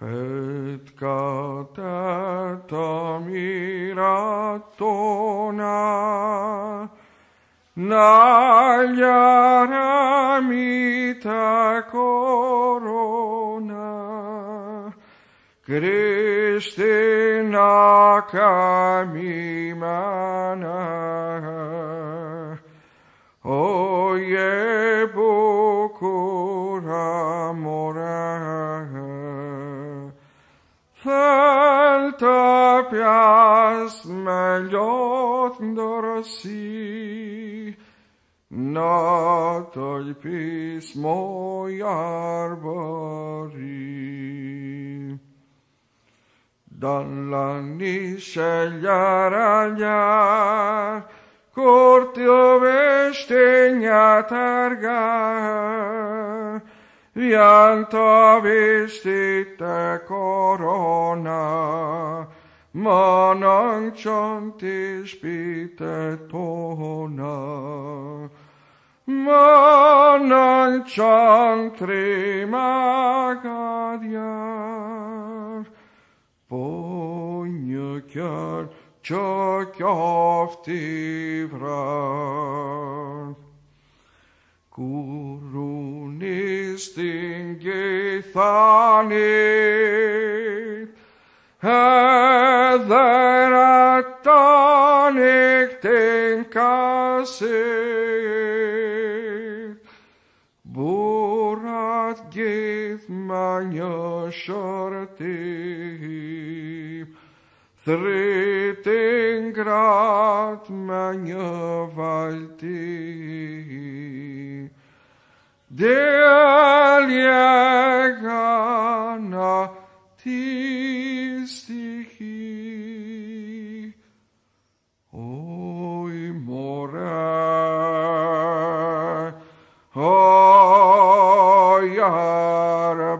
Πετ κατά τα μοιρατώνα να λιαραμεί τα κορώνα feltapjász meg odoroszi, na toj pismo jarbori. Dalla nisce gyárányár, Kortil vesténnyá tárgál, Viánta véstétek arra, μόνα, μόναν τσον της πείτε τόνα. Μόναν τσον τρίμα καδιά, πόνιο κι αν τσο κι αυτή βρά. Häderättan ik tänka sig Borat git Thritin grat man gjövaltim Delje Hare